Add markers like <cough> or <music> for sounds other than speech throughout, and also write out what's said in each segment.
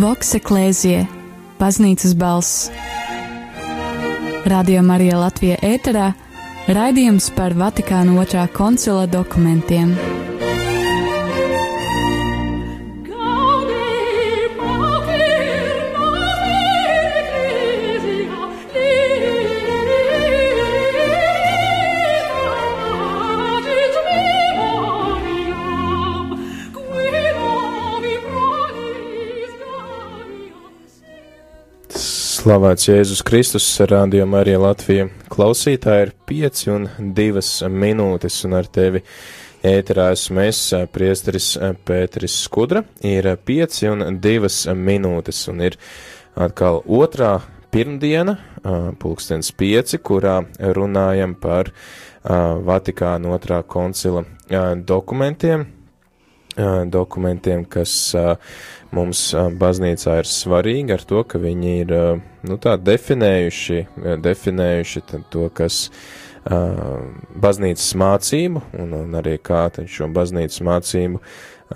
Voks Eklēzie, Baznīcas balss. Radio Marija Latvija ēterā raidījums par Vatikāna otrā koncila dokumentiem. Slavēts Jēzus Kristus, rādījumā arī Latvija. Klausītāji ir 5 un 2 minūtes, un ar tevi ēterā esmu es, priesteris Pēteris Skudra, ir 5 un 2 minūtes, un ir atkal otrā pirmdiena, pulkstens 5, kurā runājam par Vatikāna otrā koncila dokumentiem, dokumentiem, kas mums baznīcā ir svarīgi ar to, ka viņi ir, nu tā, definējuši, definējuši to, kas baznīcas mācību un, un arī kā šo baznīcas mācību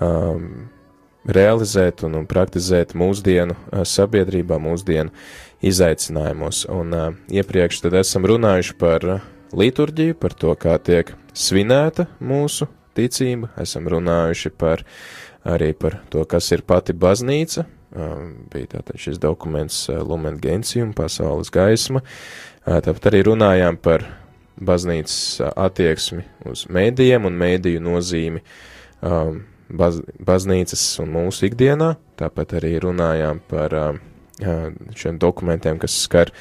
um, realizēt un, un praktizēt mūsdienu sabiedrībā, mūsdienu izaicinājumos. Un uh, iepriekš tad esam runājuši par liturģiju, par to, kā tiek svinēta mūsu ticība, esam runājuši par arī par to, kas ir pati baznīca. Bija tātad šis dokuments Lumen Gentium, pasaules gaisma. Tāpat arī runājām par baznīcas attieksmi uz mēdījiem un mēdīju nozīmi baz, baznīcas un mūsu ikdienā. Tāpat arī runājām par šiem dokumentiem, kas skar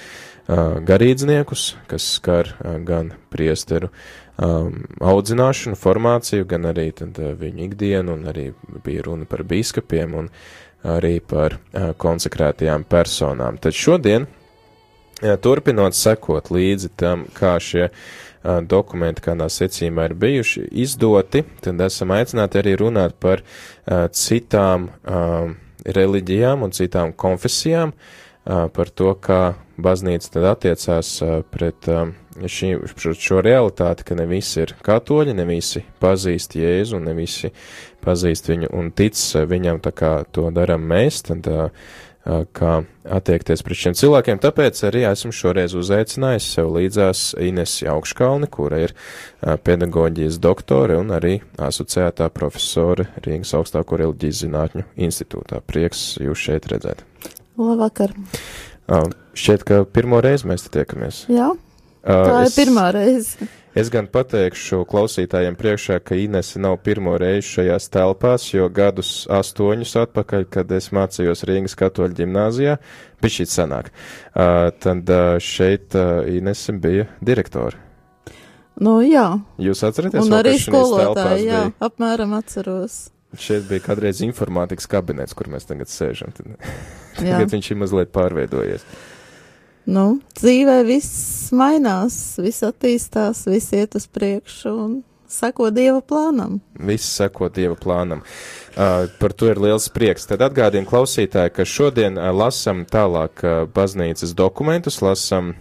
garīdzniekus, kas skar gan priesteru um, audzināšanu, formāciju, gan arī tad, uh, viņu ikdienu, un arī bija runa par biskupiem un arī par uh, konsekrētajām personām. Tad šodien, uh, turpinot sekot līdzi tam, kā šie uh, dokumenti kādā secībā ir bijuši izdoti, tad esam aicināti arī runāt par uh, citām uh, reliģijām un citām konfesijām, uh, par to, kā baznīca tad attiecās uh, pret uh, šī, šo realitāti, ka ne visi ir katoļi, ne visi pazīst Jēzu, ne visi pazīst viņu un tic viņam tā kā to daram mēs, tad kā attiekties pret šiem cilvēkiem. Tāpēc arī esmu šoreiz uzaicinājis sev līdzās Inesi Augškalni, kura ir pedagoģijas doktore un arī asociētā profesore Rīgas augstāko reliģijas zinātņu institūtā. Prieks jūs šeit redzēt. Labvakar. Šķiet, ka pirmo reizi mēs te tiekamies. Jā. Tā ir es, pirmā reize. Es gan pateikšu klausītājiem priekšā, ka Inese nav pirmo reizi šajās telpās, jo gadus astoņus atpakaļ, kad es mācījos Rīgas katoļu ģimnāzijā, bija šī sanāk. Uh, tad uh, šeit uh, Inese bija direktori. Nu, jā. Jūs atceraties? Un arī skolotāji, jā, bija? apmēram atceros. Šeit bija kādreiz informātikas kabinets, kur mēs tagad sēžam. Tad, <laughs> tagad viņš ir mazliet pārveidojies. Nu, dzīvē viss mainās, viss attīstās, viss iet uz priekšu un seko Dieva plānam. Viss seko Dieva plānam. Uh, par to ir liels prieks. Tad atgādījumi klausītāji, ka šodien uh, lasam tālāk uh, baznīcas dokumentus, lasam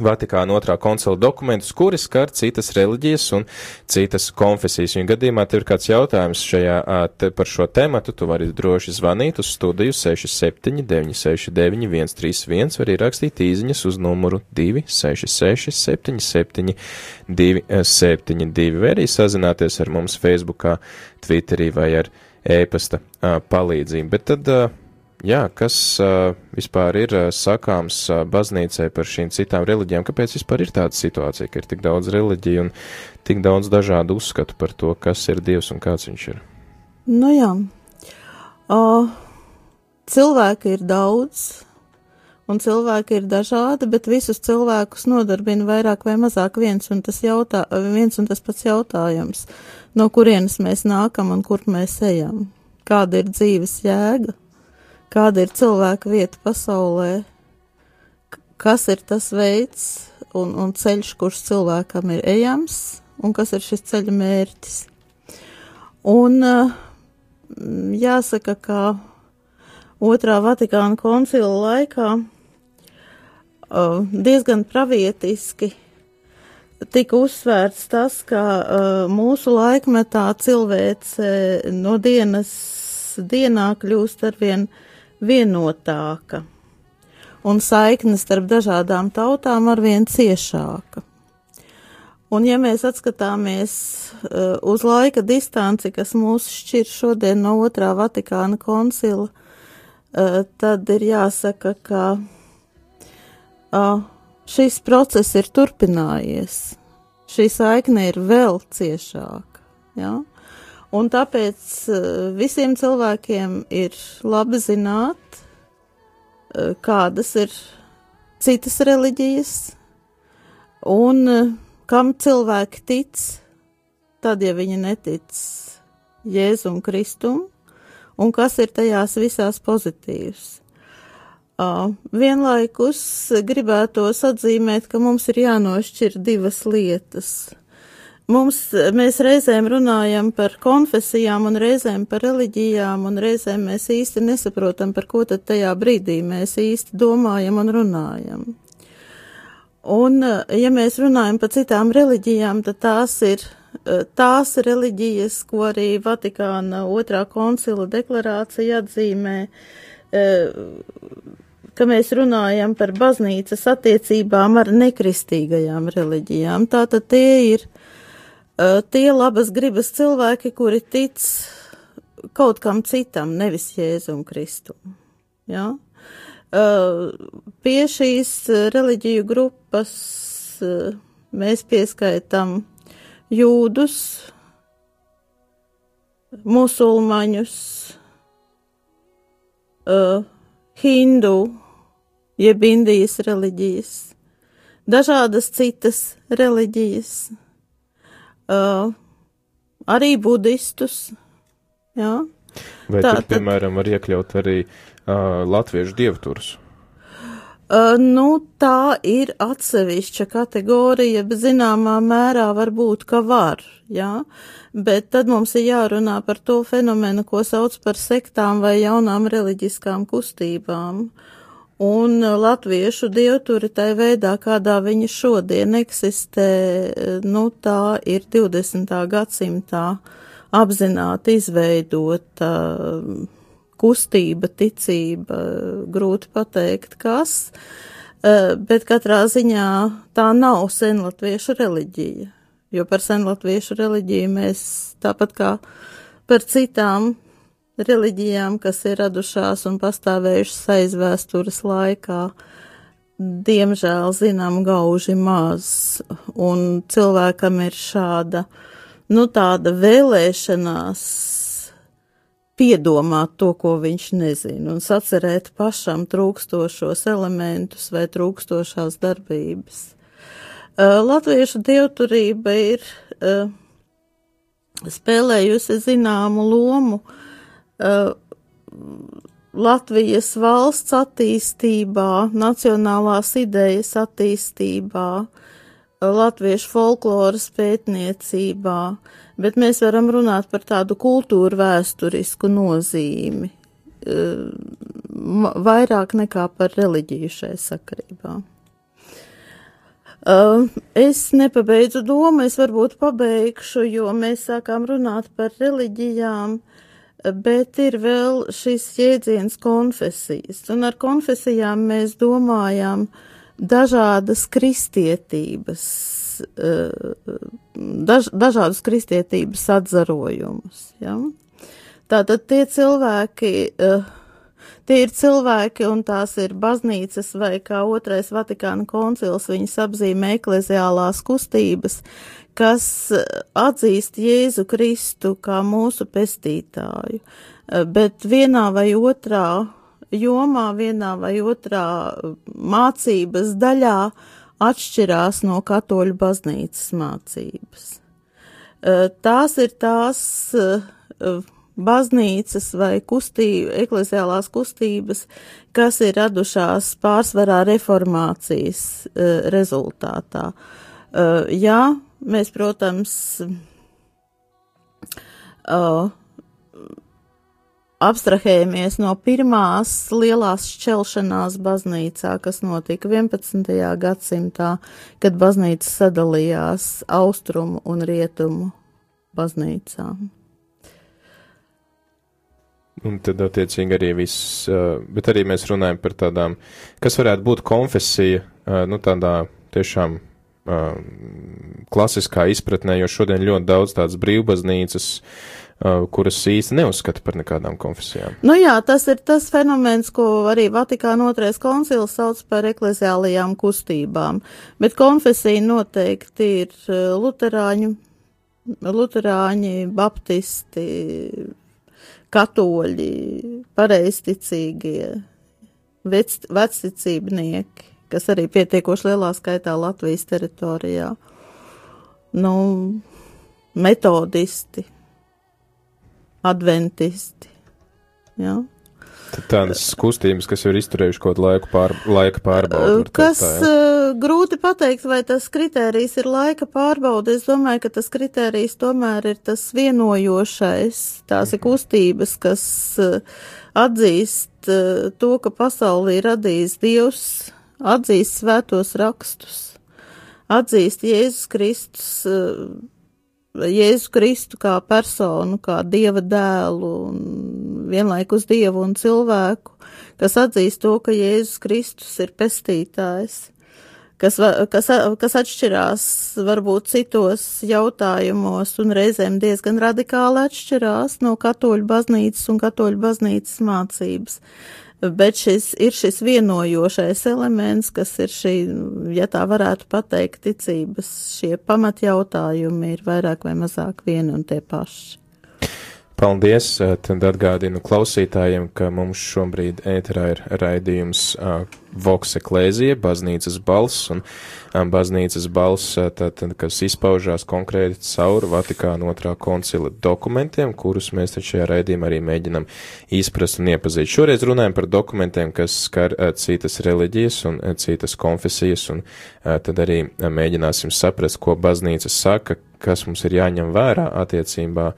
Vatikāna otrā koncila dokumentus, kuri skar citas reliģijas un citas konfesijas. Un gadījumā tev ir kāds jautājums šajā, te, par šo tematu, tu vari droši zvanīt uz studiju 67 969 131, vai arī rakstīt īziņas uz numuru 266 77 272, vai arī sazināties ar mums Facebookā, Twitterī vai ar e-pasta palīdzību. Bet tad jā, kas uh, vispār ir uh, sakāms uh, baznīcai par šīm citām reliģijām? Kāpēc vispār ir tāda situācija, ka ir tik daudz reliģiju un tik daudz dažādu uzskatu par to, kas ir Dievs un kāds viņš ir? Nu jā, uh, cilvēki ir daudz. Un cilvēki ir dažādi, bet visus cilvēkus nodarbina vairāk vai mazāk viens un tas, jautā, viens un tas pats jautājums, no kurienes mēs nākam un kur mēs ejam, kāda ir dzīves jēga kāda ir cilvēka vieta pasaulē, kas ir tas veids un, un ceļš, kurš cilvēkam ir ejams, un kas ir šis ceļa mērķis. Un jāsaka, ka otrā Vatikāna koncila laikā diezgan pravietiski tika uzsvērts tas, ka mūsu laikmetā cilvēce no dienas dienā kļūst arvien uh, vienotāka un saiknes starp dažādām tautām arvien ciešāka. Un ja mēs atskatāmies uh, uz laika distanci, kas mūs šķir šodien no otrā Vatikāna koncila, uh, tad ir jāsaka, ka šis process ir turpinājies. Šī saikne ir vēl ciešāka. Ja? Un tāpēc uh, visiem cilvēkiem ir labi zināt, Eh, kādas ir citas reliģijas un eh, kam cilvēki tic, tad, ja viņi netic Jēzum Kristum, un kas ir tajās visās pozitīvs. Vienlaikus gribētos atzīmēt, ka mums ir jānošķir divas lietas Mums, mēs reizēm runājam par konfesijām un reizēm par reliģijām, un reizēm mēs īsti nesaprotam, par ko tad tajā brīdī mēs īsti domājam un runājam. Un, ja mēs runājam par citām reliģijām, tad tās ir tās reliģijas, ko arī Vatikāna otrā koncila deklarācija atzīmē, ka mēs runājam par baznīcas attiecībām ar nekristīgajām reliģijām. Tātad tie ir tie labas gribas cilvēki, kuri tic kaut kam citam, nevis Jēzum Kristum. Ja? Pie šīs reliģiju grupas mēs pieskaitam jūdus, musulmaņus, hindu, jeb indijas reliģijas, dažādas citas reliģijas uh, arī budistus. Jā. Vai Tā, tur, piemēram, var iekļaut arī uh, latviešu dievturus? Uh, nu, tā ir atsevišķa kategorija, bet zināmā mērā varbūt, ka var, jā, bet tad mums ir jārunā par to fenomenu, ko sauc par sektām vai jaunām reliģiskām kustībām. Uh, Un latviešu dievturi tai veidā, kādā viņa šodien eksistē, nu tā ir 20. gadsimtā apzināti izveidota kustība, ticība, grūti pateikt, kas, bet katrā ziņā tā nav senlatviešu reliģija, jo par senlatviešu reliģiju mēs tāpat kā par citām reliģijām, kas ir radušās un pastāvējušas aizvēstures laikā, diemžēl zinām gauži maz, un cilvēkam ir šāda, nu, tāda vēlēšanās piedomāt to, ko viņš nezina, un sacerēt pašam trūkstošos elementus vai trūkstošās darbības. Uh, latviešu dievturība ir uh, spēlējusi zināmu lomu uh, uh, Latvijas valsts attīstībā, nacionālās idejas attīstībā, uh, latviešu folkloras pētniecībā, bet mēs varam runāt par tādu kultūru vēsturisku nozīmi, uh, vairāk nekā par reliģiju šai sakarībā. Uh, es nepabeidzu domu, es varbūt pabeigšu, jo mēs sākām runāt par reliģijām, bet ir vēl šis jēdziens konfesijas, un ar konfesijām mēs domājam dažādas kristietības, eh, daž, dažādus kristietības atzarojumus. Ja? Tātad tie cilvēki, uh, Tie ir cilvēki, un tās ir baznīcas, vai kā otrais Vatikāna koncils viņas apzīmē ekleziālās kustības, kas eh, atzīst Jēzu Kristu kā mūsu pestītāju, eh, bet vienā vai otrā jomā, vienā vai otrā mācības daļā atšķirās no katoļu baznīcas mācības. Eh, tās ir tās baznīcas vai kustība, ekleziālās kustības, kas ir radušās pārsvarā reformācijas rezultātā. Jā, mēs, protams, uh, abstrahējamies no pirmās lielās šķelšanās baznīcā, kas notika 11. gadsimtā, kad baznīca sadalījās austrumu un rietumu baznīcām. Un tad, attiecīgi, arī viss, bet arī mēs runājam par tādām, kas varētu būt konfesija, nu, tādā tiešām klasiskā izpratnē, jo šodien ļoti daudz tādas brīvbaznīcas, kuras īsti neuzskata par nekādām konfesijām. Nu jā, tas ir tas fenomens, ko arī Vatikāna otrais koncils sauc par ekleziālajām kustībām, bet konfesija noteikti ir luterāņu, luterāņi, baptisti, katoļi, pareisticīgie, vec, vecticībnieki, kas arī pietiekoši lielā skaitā Latvijas teritorijā. Nu, metodisti, adventisti. Ja? Tādas kustības, kas ir izturējuši kaut laiku pār, laika pārbaudi. Kas teikt, tā, ja? grūti pateikt, vai tas kritērijs ir laika pārbaude. Es domāju, ka tas kritērijs tomēr ir tas vienojošais. Tās ir kustības, kas uh, atzīst uh, to, ka pasaulī radījis Dievs, atzīst svētos rakstus, atzīst Jēzus Kristus. Uh, Jēzu Kristu kā personu, kā dieva dēlu, un vienlaikus dievu un cilvēku, kas atzīst to, ka Jēzus Kristus ir pestītājs, kas, kas, kas atšķirās varbūt citos jautājumos un reizēm diezgan radikāli atšķirās no katoļu baznīcas un katoļu baznīcas mācības bet šis ir šis vienojošais elements, kas ir šī, ja tā varētu pateikt, ticības šie pamatjautājumi ir vairāk vai mazāk vieni un tie paši. Paldies! Tad atgādinu klausītājiem, ka mums šobrīd ēterā ir raidījums uh, Voks Eklēzija, baznīcas balss, un um, baznīcas balss, tātad, kas izpaužās konkrēti caur Vatikāna otrā koncila dokumentiem, kurus mēs taču šajā raidījumā arī mēģinam izprast un iepazīt. Šoreiz runājam par dokumentiem, kas skar citas reliģijas un citas konfesijas, un tad arī mēģināsim saprast, ko baznīca saka, kas mums ir jāņem vērā attiecībā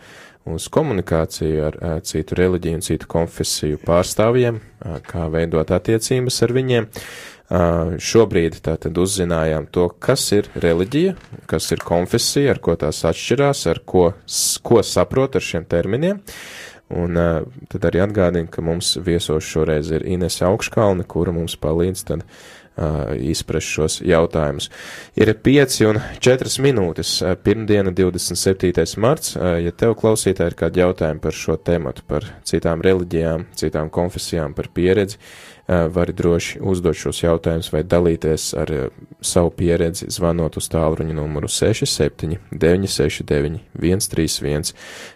uz komunikāciju ar, ar citu reliģiju un citu konfesiju pārstāvjiem, kā veidot attiecības ar viņiem. Šobrīd tātad uzzinājām to, kas ir reliģija, kas ir konfesija, ar ko tās atšķirās, ar ko, ko saprot ar šiem terminiem. Un tad arī atgādina, ka mums viesos šoreiz ir Ines Augškalne, kura mums palīdz tad uh, izprast šos jautājumus. Ir 5 un 4 minūtes, pirmdiena 27. marts. Ja tev klausītāji ir kādi jautājumi par šo tematu, par citām reliģijām, citām konfesijām, par pieredzi, vari droši uzdot šos jautājumus vai dalīties ar savu pieredzi, zvanot uz tālruņa numuru 67 969 131,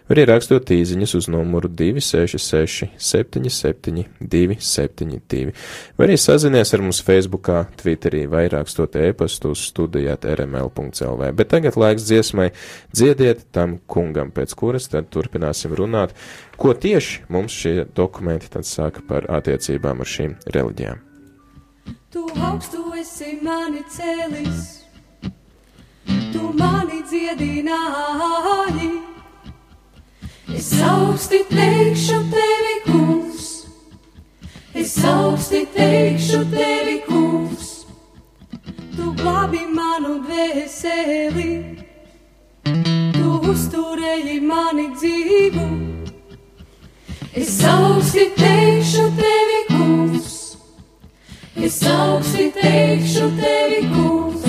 vai arī rakstot īziņas uz numuru 266 77 272, vai arī sazinies ar mums Facebookā, Twitterī vai rakstot e-pastu uz studijāt rml.lv. Bet tagad laiks dziesmai. Dziediet tam kungam, pēc kuras tad turpināsim runāt. Ko tieši mums šie dokumenti tad saka par attiecībām ar šīm reliģijām? Tu augstu esi mani cēlis, tu mani dziedināji. Es augsti teikšu tevi, kungs, es augsti teikšu tevi, kungs, tu glābi manu dvēseli, tu uzturēji mani dzīvu. Es augsti teikšu tevi, es augsti teikšu tevi, kungs,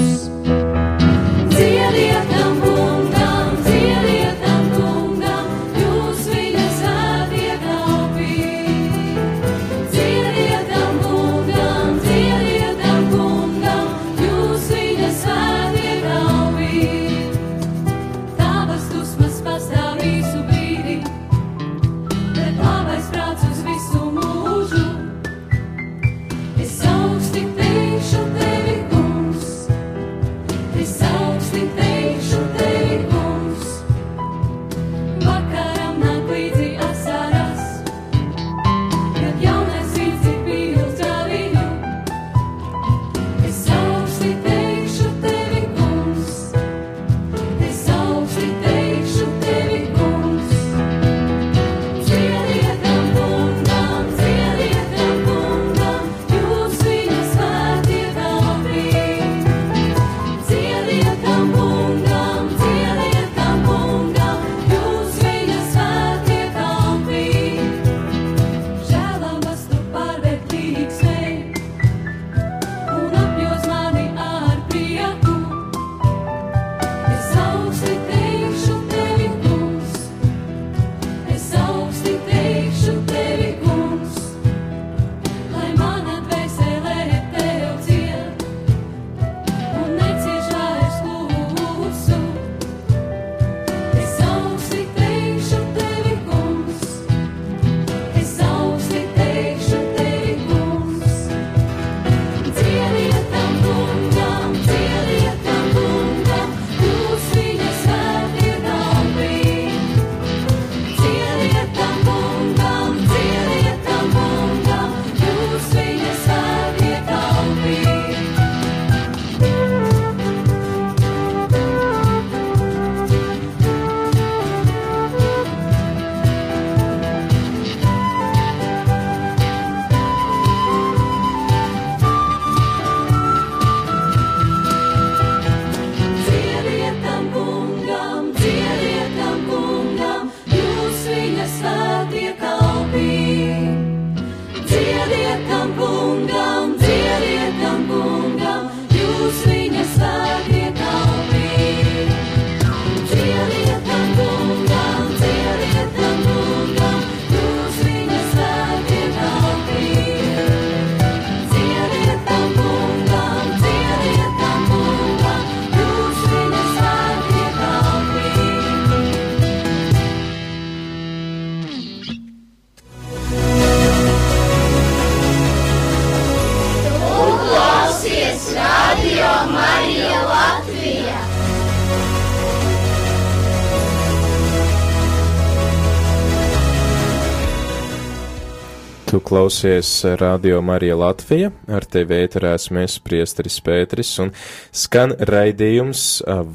klausies Radio Marija Latvija, ar tevi ēterās mēs priesteris Pēteris un skan raidījums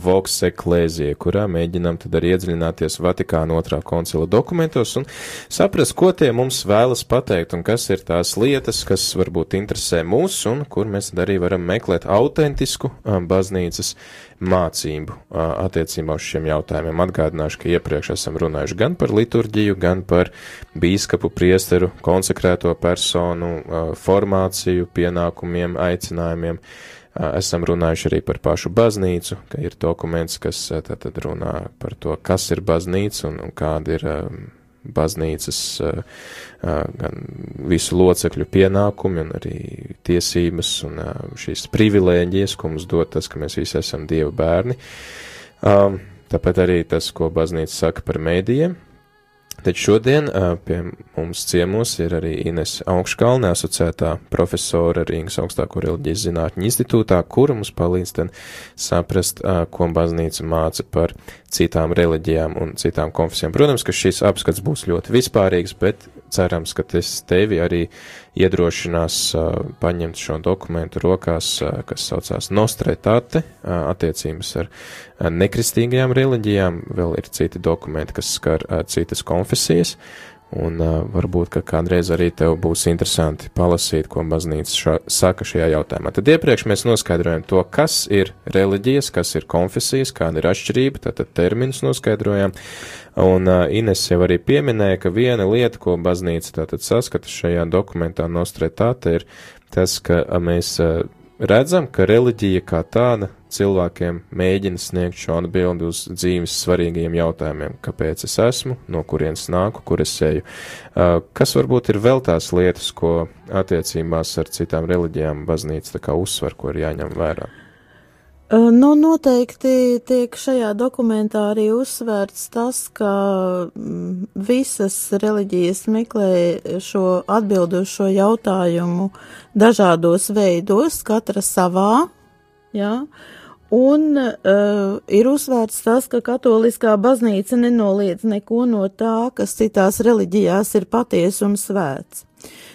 Vox Eklēzija, kurā mēģinām tad arī iedziļināties Vatikāna otrā koncila dokumentos un saprast, ko tie mums vēlas pateikt un kas ir tās lietas, kas varbūt interesē mūs un kur mēs arī varam meklēt autentisku baznīcas mācību attiecībā uz šiem jautājumiem. Atgādināšu, ka iepriekš esam runājuši gan par liturģiju, gan par bīskapu priesteru, konsekrēto personu formāciju, pienākumiem, aicinājumiem. Esam runājuši arī par pašu baznīcu, ka ir dokuments, kas tātad runā par to, kas ir baznīca un, un kāda ir baznīcas gan visu locekļu pienākumi un arī tiesības un šīs privilēģijas, ko mums dod tas, ka mēs visi esam Dieva bērni. Tāpat arī tas, ko baznīca saka par mēdījiem, Tad šodien pie mums ciemos ir arī Ines Augškalne asociētā profesora Rīgas augstāko reliģijas zinātņu institūtā, kura mums palīdz tad saprast, ko baznīca māca par citām reliģijām un citām konfesijām. Protams, ka šis apskats būs ļoti vispārīgs, bet cerams, ka tas tevi arī iedrošinās paņemt šo dokumentu rokās, kas saucās Nostretate, attiecības ar nekristīgajām reliģijām, vēl ir citi dokumenti, kas skar citas konfesijas, un uh, varbūt, ka kādreiz arī tev būs interesanti palasīt, ko baznīca ša, saka šajā jautājumā. Tad iepriekš mēs noskaidrojam to, kas ir reliģijas, kas ir konfesijas, kāda ir atšķirība, tātad terminus noskaidrojam, un uh, Ines jau arī pieminēja, ka viena lieta, ko baznīca tātad saskata šajā dokumentā nostretāte, ir tas, ka mēs uh, redzam, ka reliģija kā tāda cilvēkiem mēģina sniegt šo atbildi uz dzīves svarīgajiem jautājumiem, kāpēc es esmu, no kurienes nāku, kur es eju. Kas varbūt ir vēl tās lietas, ko attiecībās ar citām reliģijām baznīca tā kā uzsver, ko ir jāņem vērā? Uh, nu, noteikti tiek šajā dokumentā arī uzsvērts tas, ka mm, visas reliģijas meklē šo atbildu uz šo jautājumu dažādos veidos, katra savā, jā? Un uh, ir uzsvērts tas, ka katoliskā baznīca nenoliedz neko no tā, kas citās reliģijās ir patiesa un svēts.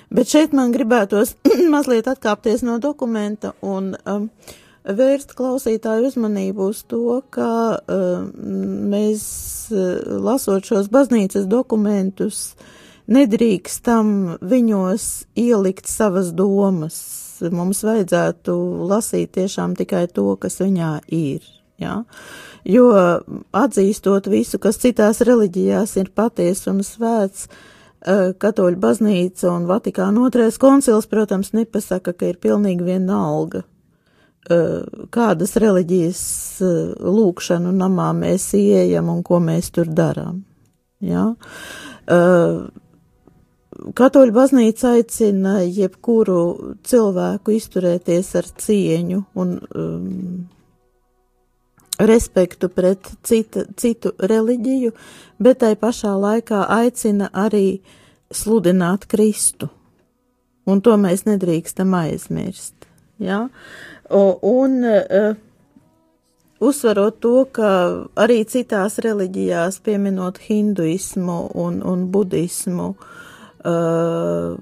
Bet šeit man gribētos <clears throat> mazliet atkāpties no dokumenta un um, vērst klausītāju uzmanību uz to, ka um, mēs, uh, lasot šos baznīcas dokumentus, nedrīkstam viņos ielikt savas domas mums vajadzētu lasīt tiešām tikai to, kas viņā ir. Ja? Jo atzīstot visu, kas citās reliģijās ir patiesa un svēts, eh, katoļu baznīca un Vatikāna otrais koncils, protams, nepasaka, ka ir pilnīgi vienalga, kādas reliģijas eh, lūkšanu namā mēs ieejam un ko mēs tur darām. Ja? Katoļu baznīca aicina jebkuru cilvēku izturēties ar cieņu un um, respektu pret cita, citu reliģiju, bet tai pašā laikā aicina arī sludināt Kristu. Un to mēs nedrīkstam aizmirst. Ja? Un uh, uzsverot to, ka arī citās reliģijās, pieminot hinduismu un, un budismu, Uh,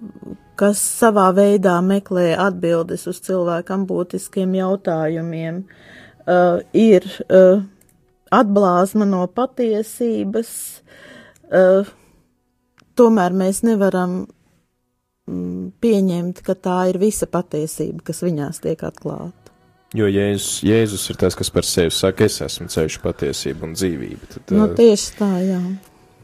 kas savā veidā meklē atbildes uz cilvēkam būtiskiem jautājumiem, uh, ir atblāzma no patiesības, tomēr mēs nevaram pieņemt, ka tā ir visa patiesība, kas viņās tiek atklāta. Jo Jēzus, Jēzus ir tas, kas par sevi saka, es esmu ceļš, patiesība un dzīvība. Tad, nu, tieši tā, jā.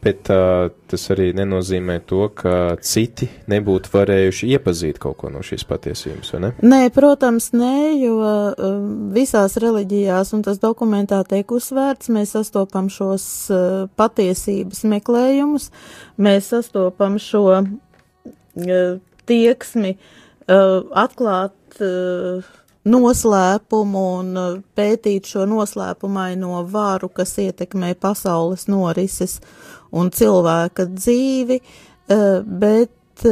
Bet uh, tas arī nenozīmē to, ka citi nebūtu varējuši iepazīt kaut ko no šīs patiesības, vai ne? Nē, protams, nē, jo uh, visās reliģijās, un tas dokumentā tiek uzsvērts, mēs sastopam šos uh, patiesības meklējumus, mēs sastopam šo tieksmi atklāt. Noslēpumu un pētīt šo noslēpumaino varu, kas ietekmē pasaules norises un cilvēka dzīvi, bet,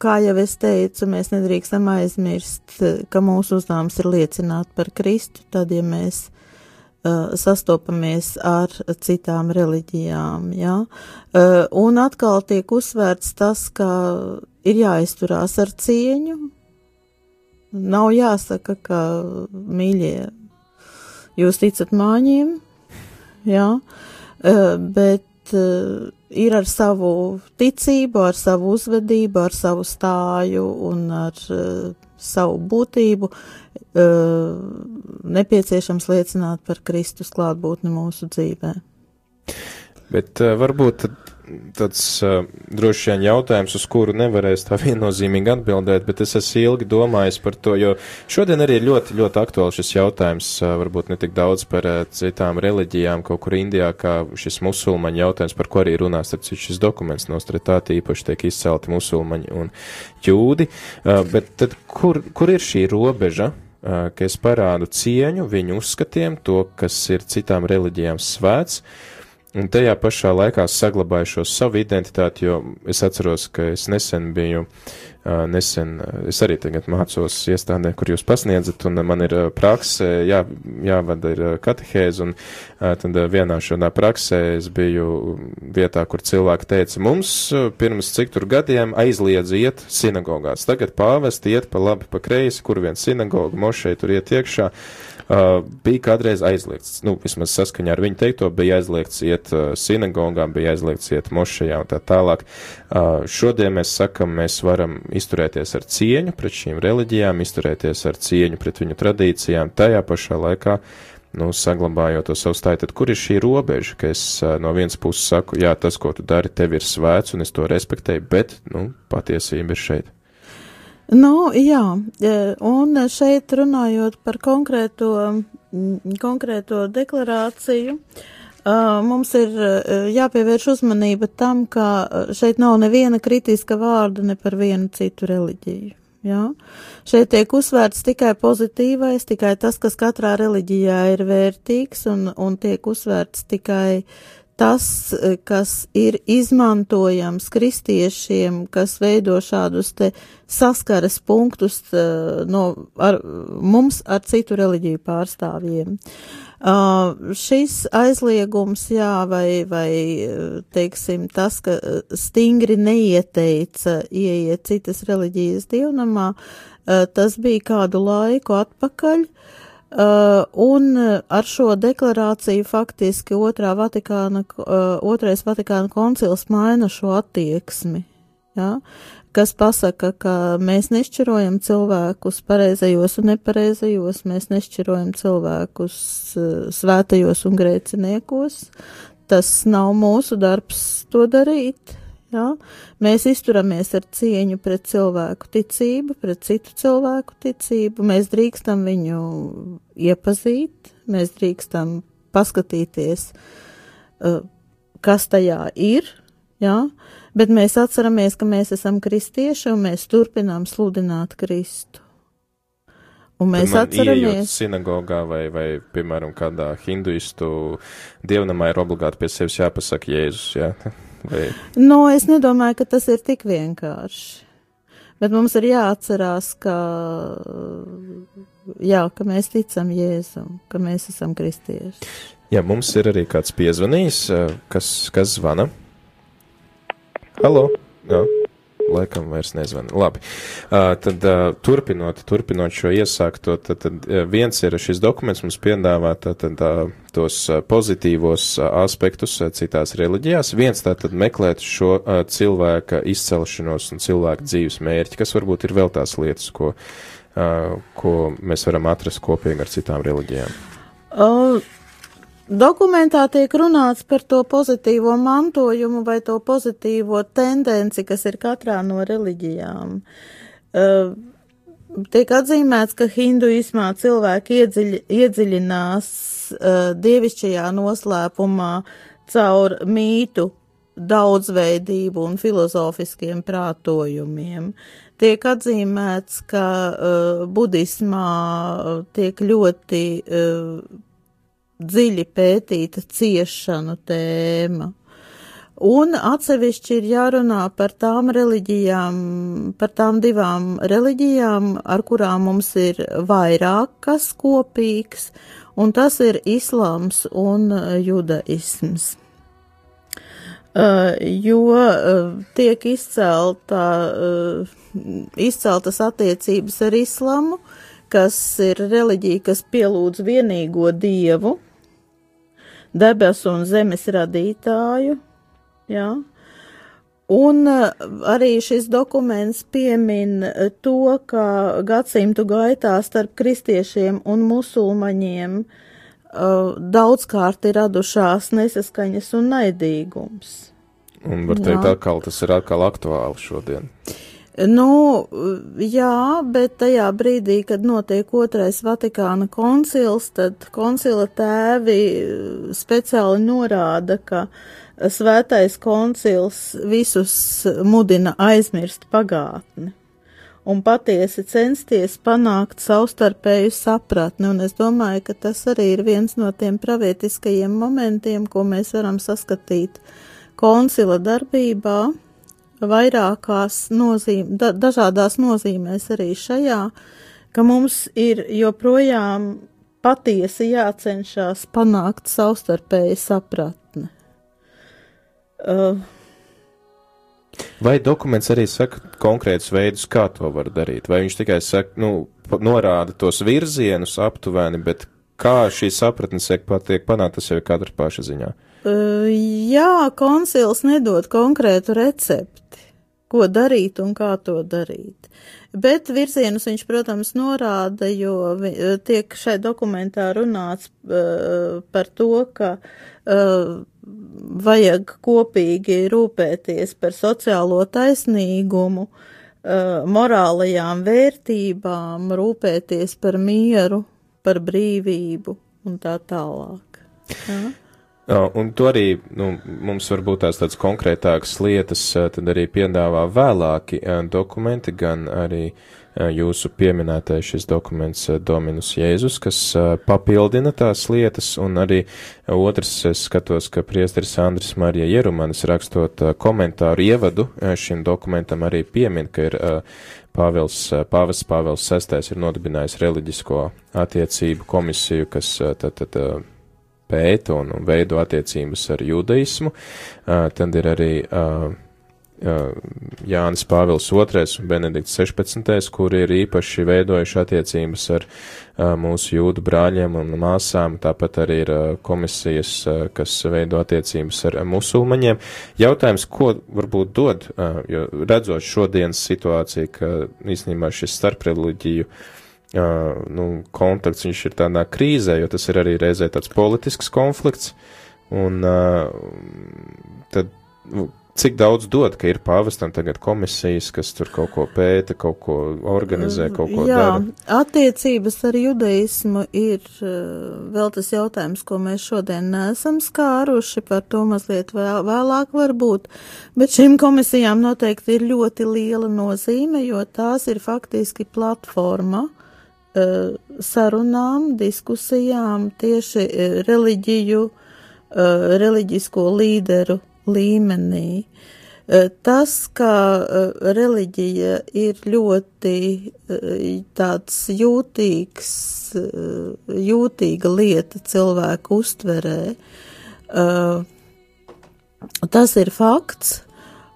kā jau es teicu, mēs nedrīkstam aizmirst, ka mūsu uzdevums ir liecināt par Kristu, tad, ja mēs sastopamies ar citām reliģijām, jā. Uh, un atkal tiek uzsvērts tas, ka ir jāizturās ar cieņu. Nav jāsaka, ka mīļie, jūs ticat māņiem, jā, uh, bet ir ar savu ticību, ar savu uzvedību, ar savu stāju un ar savu būtību uh, nepieciešams liecināt par Kristus klātbūtni mūsu dzīvē. Bet uh, varbūt tāds uh, droši vien jautājums, uz kuru nevarēs tā <laughs> viennozīmīgi atbildēt, bet es esmu ilgi domājis par to, jo šodien arī ir ļoti, ļoti aktuāls šis jautājums, uh, varbūt ne tik daudz par uh, citām reliģijām kaut kur Indijā, kā šis musulmaņu jautājums, par ko arī runās, tad šis dokuments nostretāti īpaši tiek izcelti musulmaņi un jūdi, uh, bet tad kur, kur ir šī robeža? Uh, ka es parādu cieņu viņu uzskatiem, to, kas ir citām reliģijām svēts, uh, Un tajā pašā laikā saglabāju šo savu identitāti, jo es atceros, ka es nesen biju, nesen, es arī tagad mācos iestādē, kur jūs pasniedzat, un man ir prakse, jā, jāvada ir katehēze, un tad vienā šādā praksē es biju vietā, kur cilvēki teica, mums pirms cik tur gadiem aizliedz iet sinagogās, tagad pāvesti iet pa labi, pa kreisi, kur vien sinagoga, mošai tur iet iekšā. uh, bija kādreiz aizliegts, nu, vismaz saskaņā ar viņu teikto, bija aizliegts iet uh, sinagogām, bija aizliegts iet mošajā un tā tālāk. Uh, šodien mēs sakam, mēs varam izturēties ar cieņu pret šīm reliģijām, izturēties ar cieņu pret viņu tradīcijām, tajā pašā laikā nu, saglabājot to savu stāju, tad kur ir šī robeža, ka es uh, no vienas puses saku, jā, tas, ko tu dari, tev ir svēts un es to respektēju, bet, nu, patiesība ir šeit. Nu, jā, e, un šeit runājot par konkrēto, konkrēto deklarāciju, mums ir jāpievērš uzmanība tam, ka šeit nav neviena kritiska vārda ne par vienu citu reliģiju. Jā. Šeit tiek uzsvērts tikai pozitīvais, tikai tas, kas katrā reliģijā ir vērtīgs, un, un tiek uzsvērts tikai tas, eh, kas ir izmantojams kristiešiem, kas veido šādus te saskares punktus eh, no, ar, mums ar citu reliģiju pārstāvjiem. Uh, šis aizliegums, jā, vai, vai, teiksim, tas, ka stingri neieteica ieiet citas reliģijas dievnamā, uh, tas bija kādu laiku atpakaļ, uh, Uh, un uh, ar šo deklarāciju faktiski otrā Vatikāna, uh, otrais Vatikāna koncils maina šo attieksmi, ja, kas pasaka, ka mēs nešķirojam cilvēkus pareizajos un nepareizajos, mēs nešķirojam cilvēkus uh, svētajos un grēciniekos. Tas nav mūsu darbs to darīt, Ja? Mēs izturamies ar cieņu pret cilvēku ticību, pret citu cilvēku ticību, mēs drīkstam viņu iepazīt, mēs drīkstam paskatīties, uh, kas tajā ir, ja? bet mēs atceramies, ka mēs esam kristieši un mēs turpinām sludināt Kristu. Un mēs atceramies. Sinagogā vai, vai, piemēram, kādā hinduistu dievnamā ir obligāti pie sevis jāpasaka Jēzus, jā. Ja? <laughs> Vai? Nu, es nedomāju, ka tas ir tik vienkārši. Bet mums ir jāatcerās, ka, jā, ka mēs ticam Jēzum, ka mēs esam kristieši. Jā, mums ir arī kāds piezvanījis, kas, kas zvana. Halo! Jā laikam vairs nezvana. Labi. Uh, tad uh, turpinot, turpinot šo iesākto, tad, tad viens ir šis dokuments mums piedāvā tad, uh, tos pozitīvos aspektus citās reliģijās. Viens tātad meklēt šo cilvēka izcelšanos un cilvēka dzīves mērķi, kas varbūt ir vēl tās lietas, ko, ko mēs varam atrast kopīgi ar citām reliģijām. Uh. Dokumentā tiek runāts par to pozitīvo mantojumu vai to pozitīvo tendenci, kas ir katrā no reliģijām. Uh, tiek atzīmēts, ka hinduismā cilvēki iedziļ, iedziļinās uh, dievišķajā noslēpumā caur mītu daudzveidību un filozofiskiem prātojumiem. Tiek atzīmēts, ka uh, budismā tiek ļoti uh, dziļi pētīta ciešanu tēma. Un atsevišķi ir jārunā par tām reliģijām, par tām divām reliģijām, ar kurām mums ir vairāk kas kopīgs, un tas ir islāms un judaisms. Uh, jo uh, tiek izcelta, uh, izceltas attiecības ar islamu, kas ir reliģija, kas pielūdz vienīgo dievu, debesu un zemes radītāju, jā. Un arī šis dokuments piemin to, ka gadsimtu gaitā starp kristiešiem un musulmaņiem uh, uh, daudzkārt ir radušās nesaskaņas un naidīgums. Un var teikt, jā. atkal tas ir atkal aktuāli šodien. Nu, jā, bet tajā brīdī, kad notiek otrais Vatikāna koncils, tad koncila tēvi speciāli norāda, ka svētais koncils visus mudina aizmirst pagātni un patiesi censties panākt savstarpēju sapratni, un es domāju, ka tas arī ir viens no tiem pravietiskajiem momentiem, ko mēs varam saskatīt koncila darbībā, vairākās nozīm, da, dažādās nozīmēs arī šajā, ka mums ir joprojām patiesi jācenšas panākt savstarpēju sapratni. Uh, Vai dokuments arī saka konkrētus veidus, kā to var darīt? Vai viņš tikai saka, nu, norāda tos virzienus aptuveni, bet kā šī sapratne tiek panākta, tas jau ir katra paša ziņā? Uh, jā, konsils nedod konkrētu recepti, ko darīt un kā to darīt. Bet virzienus viņš, protams, norāda, jo tiek šai dokumentā runāts uh, par to, ka vajag kopīgi rūpēties par sociālo taisnīgumu, morālajām vērtībām, rūpēties par mieru, par brīvību un tā tālāk. Ja? Un to arī nu, mums varbūt tās tādas konkrētākas lietas tad arī piedāvā vēlāki dokumenti, gan arī jūsu pieminētais šis dokuments Dominus Jēzus, kas papildina tās lietas, un arī otrs es skatos, ka priesteris Andris Marija Jerumanis rakstot komentāru ievadu šim dokumentam arī piemin, ka ir Pāvils, Pāvests Pāvils VI ir nodibinājis reliģisko attiecību komisiju, kas tad, tad pēta un, un veido attiecības ar judaismu. Tad ir arī Jānis Pāvils II un Benedikts 16, kuri ir īpaši veidojuši attiecības ar mūsu jūdu brāļiem un māsām, tāpat arī ir komisijas, kas veido attiecības ar musulmaņiem. Jautājums, ko varbūt dod, jo redzot šodienas situāciju, ka īstenībā šis starpreliģiju nu, kontakts viņš ir tādā krīzē, jo tas ir arī reizē tāds politisks konflikts, un tad nu, cik daudz dod, ka ir pāvestam tagad komisijas, kas tur kaut ko pēta, kaut ko organizē, kaut ko Jā, dara? Attiecības ar judaismu ir uh, vēl tas jautājums, ko mēs šodien nesam skāruši, par to mazliet vēl, vēlāk varbūt, bet šīm komisijām noteikti ir ļoti liela nozīme, jo tās ir faktiski platforma uh, sarunām, diskusijām tieši uh, reliģiju, reliģisko līderu līmenī. Eh, tas, ka eh, reliģija ir ļoti eh, tāds jūtīgs, jūtīga lieta cilvēku uztverē, tas ir fakts,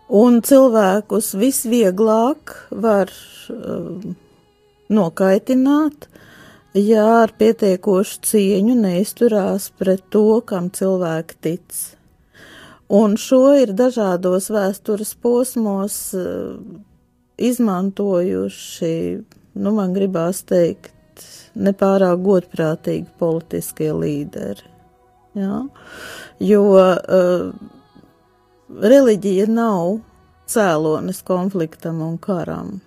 un cilvēkus visvieglāk var nokaitināt, ja ar pietiekošu cieņu neizturās pret to, kam cilvēki tic. Un šo ir dažādos vēstures posmos eh, izmantojuši, nu, man gribās teikt, nepārāk godprātīgi politiskie līderi. Ja? Jo uh, reliģija nav cēlonis konfliktam un karam.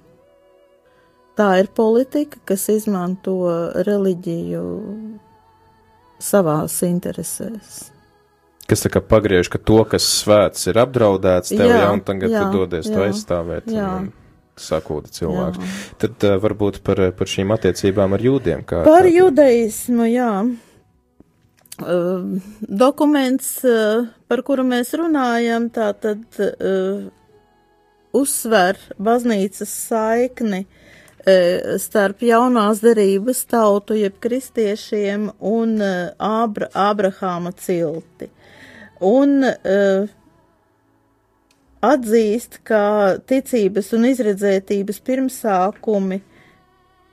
Tā ir politika, kas izmanto reliģiju savās interesēs kas tā kā pagriež, ka to, kas svēts, ir apdraudēts tev, jā, jā un tagad jā, tu dodies jā, to aizstāvēt. Jā. Un, sakūda cilvēks. Jā. Tad uh, varbūt par, par šīm attiecībām ar jūdiem. Kā, par kā... judaismu, jā. Uh, dokuments, uh, par kuru mēs runājam, tā tad uh, uzsver baznīcas saikni starp jaunās derības tautu, jeb kristiešiem un Ābra, Ābrahāma cilti. Un uh, atzīst, ka ticības un izredzētības pirmsākumi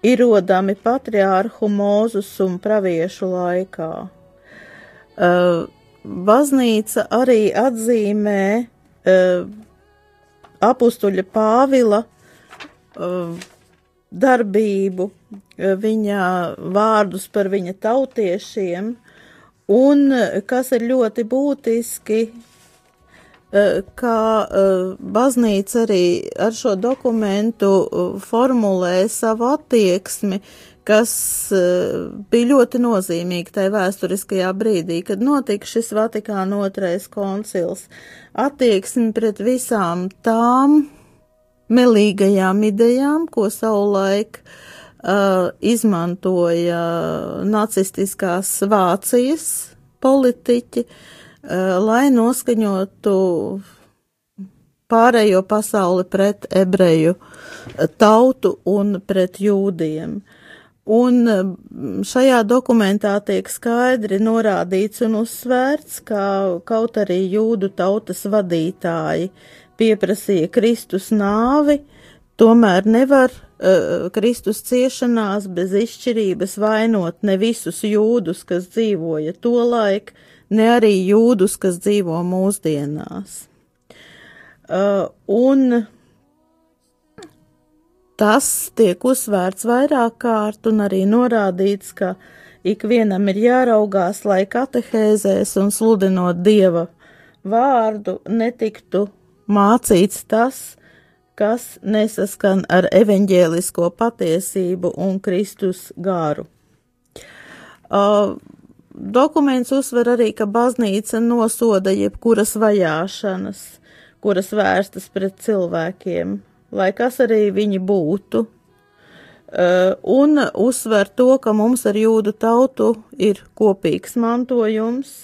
ir rodami patriārhu mūzus un praviešu laikā. Uh, baznīca arī atzīmē uh, apustuļa Pāvila uh, darbību, uh, viņa vārdus par viņa tautiešiem, un, kas ir ļoti būtiski, kā eh, baznīca arī ar šo dokumentu formulē savu attieksmi, kas bija ļoti nozīmīgi tajā vēsturiskajā brīdī, kad notika šis Vatikāna otrais koncils. Attieksmi pret visām tām melīgajām idejām, ko savulaik uh, izmantoja nacistiskās Vācijas politiķi, uh, lai noskaņotu pārējo pasauli pret ebreju tautu un pret jūdiem. Un eh, šajā dokumentā tiek skaidri norādīts un uzsvērts, ka kaut arī jūdu tautas vadītāji pieprasīja Kristus nāvi, tomēr nevar uh, Kristus ciešanās bez izšķirības vainot ne visus jūdus, kas dzīvoja to laiku, ne arī jūdus, kas dzīvo mūsdienās. Uh, un tas tiek uzsvērts vairāk kārt un arī norādīts, ka ikvienam ir jāraugās, lai katehēzēs un sludinot Dieva vārdu netiktu mācīts tas, kas nesaskan ar evaņģēlisko patiesību un Kristus gāru. Uh, Dokuments uzsver arī, ka baznīca nosoda jebkuras vajāšanas, kuras vērstas pret cilvēkiem, lai kas arī viņi būtu, uh, un uzsver to, ka mums ar jūdu tautu ir kopīgs mantojums.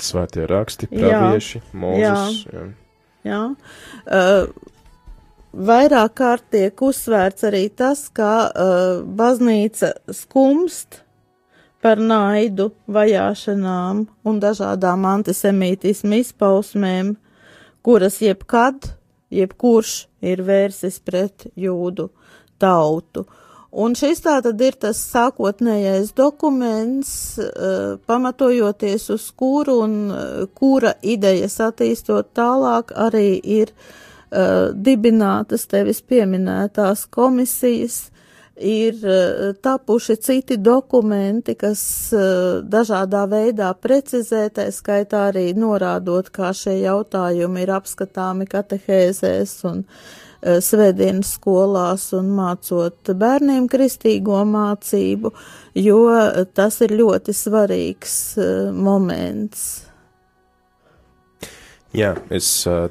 Svētie raksti, pravieši, mūzes. Jā. jā. Jā. Uh, vairāk kārt tiek uzsvērts arī tas, ka uh, baznīca skumst par naidu, vajāšanām un dažādām antisemītismu izpausmēm, kuras jebkad, jebkurš ir vērsis pret jūdu tautu. Un šis tātad ir tas sākotnējais dokuments, uh, pamatojoties uz kuru un uh, kura idejas attīstot tālāk arī ir uh, dibinātas tevis pieminētās komisijas, ir eh, tapuši citi dokumenti, kas eh, dažādā veidā precizē, tā skaitā arī norādot, kā šie jautājumi ir apskatāmi katehēzēs un eh, svētdienas skolās un mācot bērniem kristīgo mācību, jo tas ir ļoti svarīgs moments. Jā, es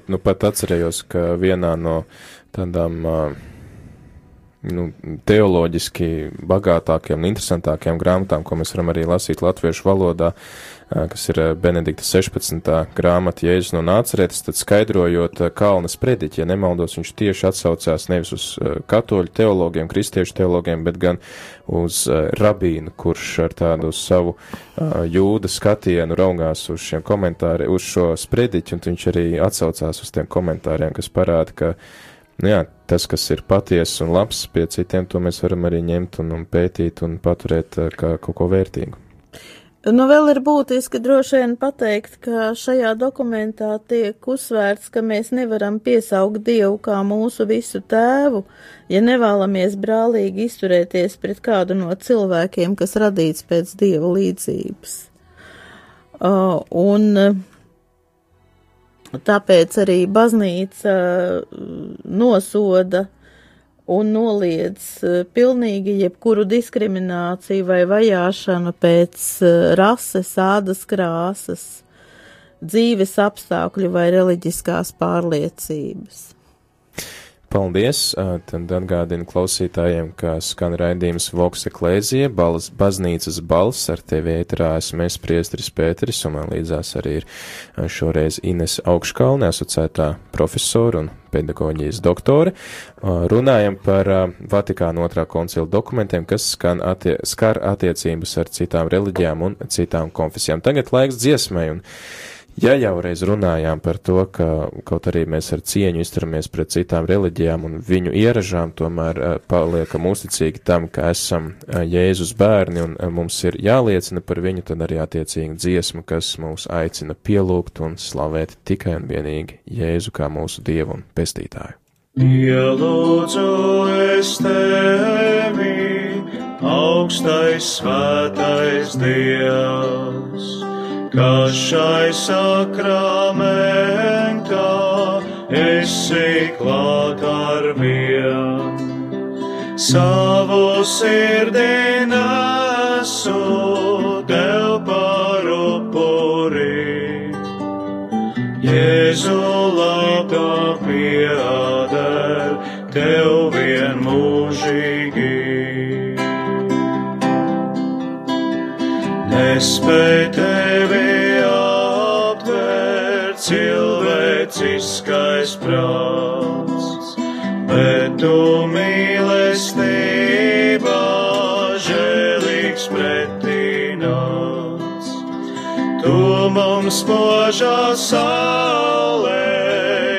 nu pat atcerējos, ka vienā no tādām uh, nu, teoloģiski bagātākiem un interesantākiem grāmatām, ko mēs varam arī lasīt latviešu valodā, kas ir Benedikta 16. grāmata Jēzus no nācerētas, tad skaidrojot Kalnas prediķi, ja nemaldos, viņš tieši atsaucās nevis uz katoļu teologiem, kristiešu teologiem, bet gan uz rabīnu, kurš ar tādu savu jūda skatienu raugās uz šiem komentāriem, uz šo sprediķi, un viņš arī atsaucās uz tiem komentāriem, kas parāda, ka nu jā, tas, kas ir patiesa un labs pie citiem, to mēs varam arī ņemt un, un pētīt un paturēt eh, kā kaut ko vērtīgu. Nu, vēl ir būtiski droši vien pateikt, ka šajā dokumentā tiek uzsvērts, ka mēs nevaram piesaukt Dievu kā mūsu visu tēvu, ja nevēlamies brālīgi izturēties pret kādu no cilvēkiem, kas radīts pēc Dieva līdzības. Uh, un uh, Tāpēc arī baznīca mm, nosoda un noliedz eh, pilnīgi jebkuru diskrimināciju vai vajāšanu pēc eh, rases, ādas krāsas, dzīves apstākļu vai reliģiskās pārliecības. Paldies! Tad atgādinu klausītājiem, ka skan raidījums Voks Eklēzija, balas, baznīcas balss ar tevi ēterā esmu es priestris Pēteris, un man līdzās arī ir šoreiz Ines Augškalne, asociētā profesora un pedagoģijas doktore. Runājam par Vatikāna otrā koncila dokumentiem, kas skan attie skar attiecības ar citām reliģijām un citām konfesijām. Tagad laiks dziesmai un Ja jau reiz runājām par to, ka kaut arī mēs ar cieņu izturamies pret citām reliģijām un viņu ieražām, tomēr uh, paliekam uzticīgi tam, ka esam uh, Jēzus bērni un uh, mums ir jāliecina par viņu, tad arī attiecīgi dziesma, kas mūs aicina pielūgt un slavēt tikai un vienīgi Jēzu kā mūsu Dievu un Pestītāju. Ielūdzu es tevi, augstais svētais Dievs ka šai sakramentā esi klāt ar vien. Savu sirdī nesu tev par upuri. Jēzu labā pieder tev vien mūžīgi. Nespēj tevi aptvērt cilvēciskais prāts, bet tu mīlestībā žēlīgs pretināts. Tu mums požā saulē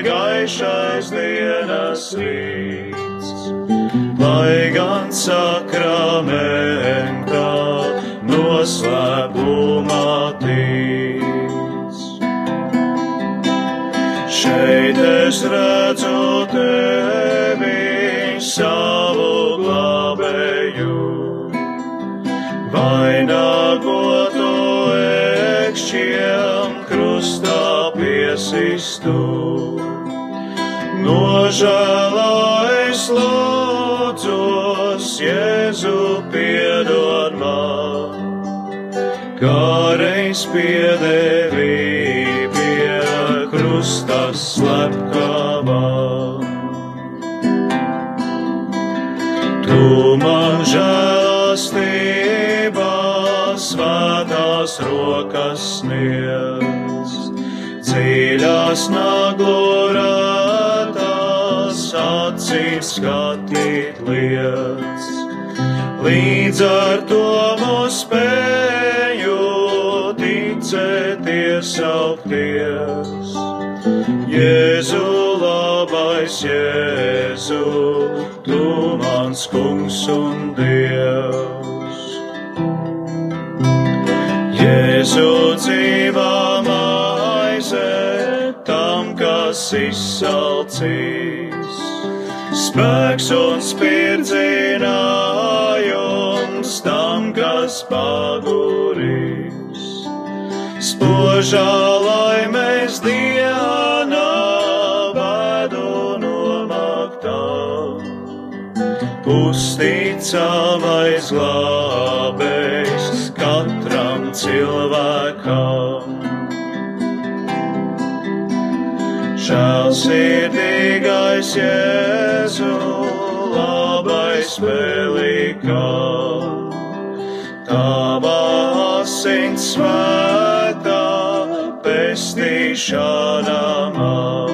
gaišais dienas rīts, lai gan sakramentā noslēpumā tic. Šeit es redzu tevi savu glābēju, vainagotu ekšķiem krustā piesistu. Nožēlājas lūdzos, Jēzu man kā reiz piedēvī pie krusta slepkavā. Tu man žēlastībā svētās rokas sniedz, dziļās naglorētās acīs skatīt lietas, līdz ar to mūs spēju ticēties augties. Jēzu, labais Jēzu, tu mans kungs un dievs. Jēzu dzīvā maize tam, kas izsalcīs, spēks un spirdzinājums tam, kas pagurīs. Spožā laimēs dienā vedu nomaktā, pusticamais glābējs katram cilvēkam. Žēlsirdīgais Jēzu, labais vēlīgā, tava asins svētā man.